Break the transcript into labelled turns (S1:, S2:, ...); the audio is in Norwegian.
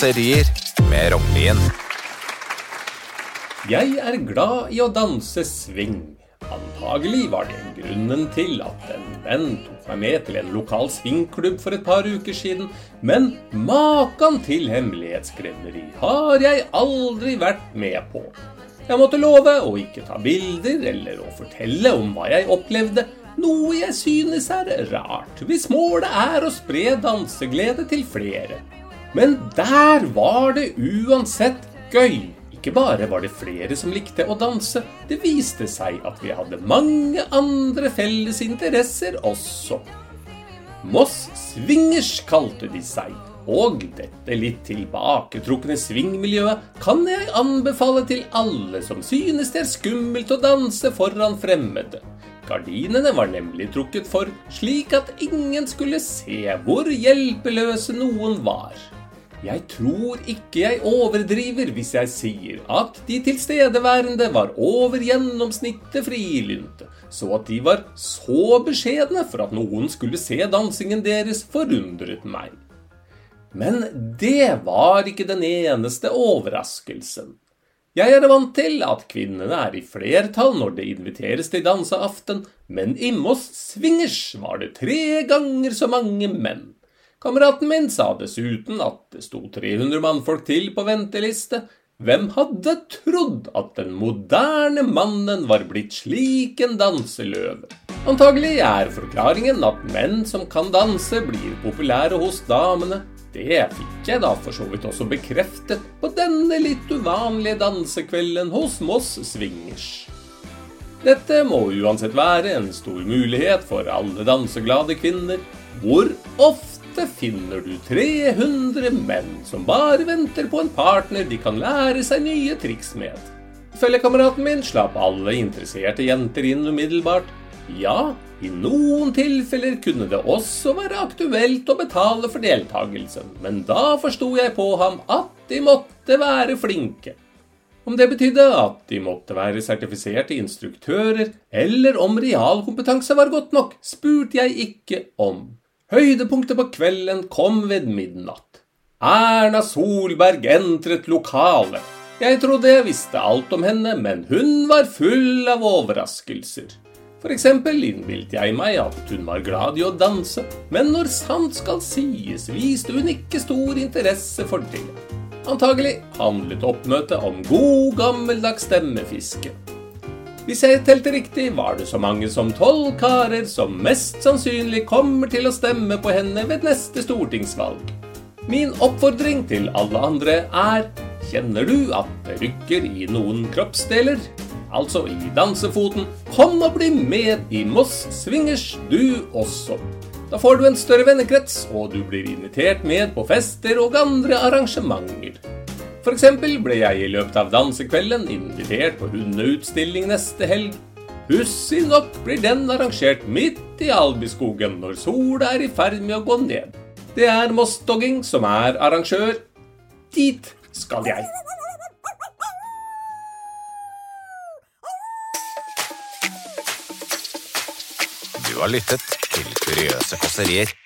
S1: Kåserier med Rognlien.
S2: Jeg er glad i å danse swing. Antagelig var det grunnen til at en venn tok meg med til en lokal swingklubb for et par uker siden, men maken til hemmelighetskremmeri har jeg aldri vært med på. Jeg måtte love å ikke ta bilder eller å fortelle om hva jeg opplevde, noe jeg synes er rart, hvis målet er å spre danseglede til flere. Men der var det uansett gøy. Ikke bare var det flere som likte å danse, det viste seg at vi hadde mange andre felles interesser også. Moss Swingers kalte de seg, og dette litt tilbaketrukne svingmiljøet kan jeg anbefale til alle som synes det er skummelt å danse foran fremmede. Gardinene var nemlig trukket for, slik at ingen skulle se hvor hjelpeløse noen var. Jeg tror ikke jeg overdriver hvis jeg sier at de tilstedeværende var over gjennomsnittet frilynte, så at de var så beskjedne for at noen skulle se dansingen deres, forundret meg. Men det var ikke den eneste overraskelsen. Jeg er vant til at kvinnene er i flertall når det inviteres til danseaften, men i Moss Swingers var det tre ganger så mange menn. Kameraten min sa dessuten at det sto 300 mannfolk til på venteliste. Hvem hadde trodd at den moderne mannen var blitt slik en danseløve? Antagelig er forklaringen at menn som kan danse, blir populære hos damene. Det fikk jeg da for så vidt også bekreftet på denne litt uvanlige dansekvelden hos Moss Swingers. Dette må uansett være en stor mulighet for alle danseglade kvinner. Hvor ofte finner du 300 menn som bare venter på en partner de kan lære seg nye triks med? Følgekameraten min slapp alle interesserte jenter inn umiddelbart. Ja, i noen tilfeller kunne det også være aktuelt å betale for deltakelsen, men da forsto jeg på ham at de måtte være flinke. Om det betydde at de måtte være sertifiserte instruktører, eller om realkompetanse var godt nok, spurte jeg ikke om. Høydepunktet på kvelden kom ved midnatt. Erna Solberg entret lokalet. Jeg trodde jeg visste alt om henne, men hun var full av overraskelser. Eksempel innbilte jeg meg at hun var glad i å danse, men når sant skal sies, viste hun ikke stor interesse for det. Antagelig handlet oppmøtet om god, gammeldags stemmefiske. Hvis jeg telte riktig, var det så mange som tolv karer som mest sannsynlig kommer til å stemme på henne ved neste stortingsvalg. Min oppfordring til alle andre er Kjenner du at det rykker i noen kroppsdeler? Altså i dansefoten. Kom og bli med i Moss Swingers, du også. Da får du en større vennekrets, og du blir invitert med på fester og andre arrangementer. Eksempel ble jeg i løpet av dansekvelden invitert på hundeutstilling neste helg. Pussig nok blir den arrangert midt i Albiskogen når sola er i ferd med å gå ned. Det er Moss-dogging som er arrangør. Dit skal jeg.
S1: Du har lyttet til Kuriøse kåserier.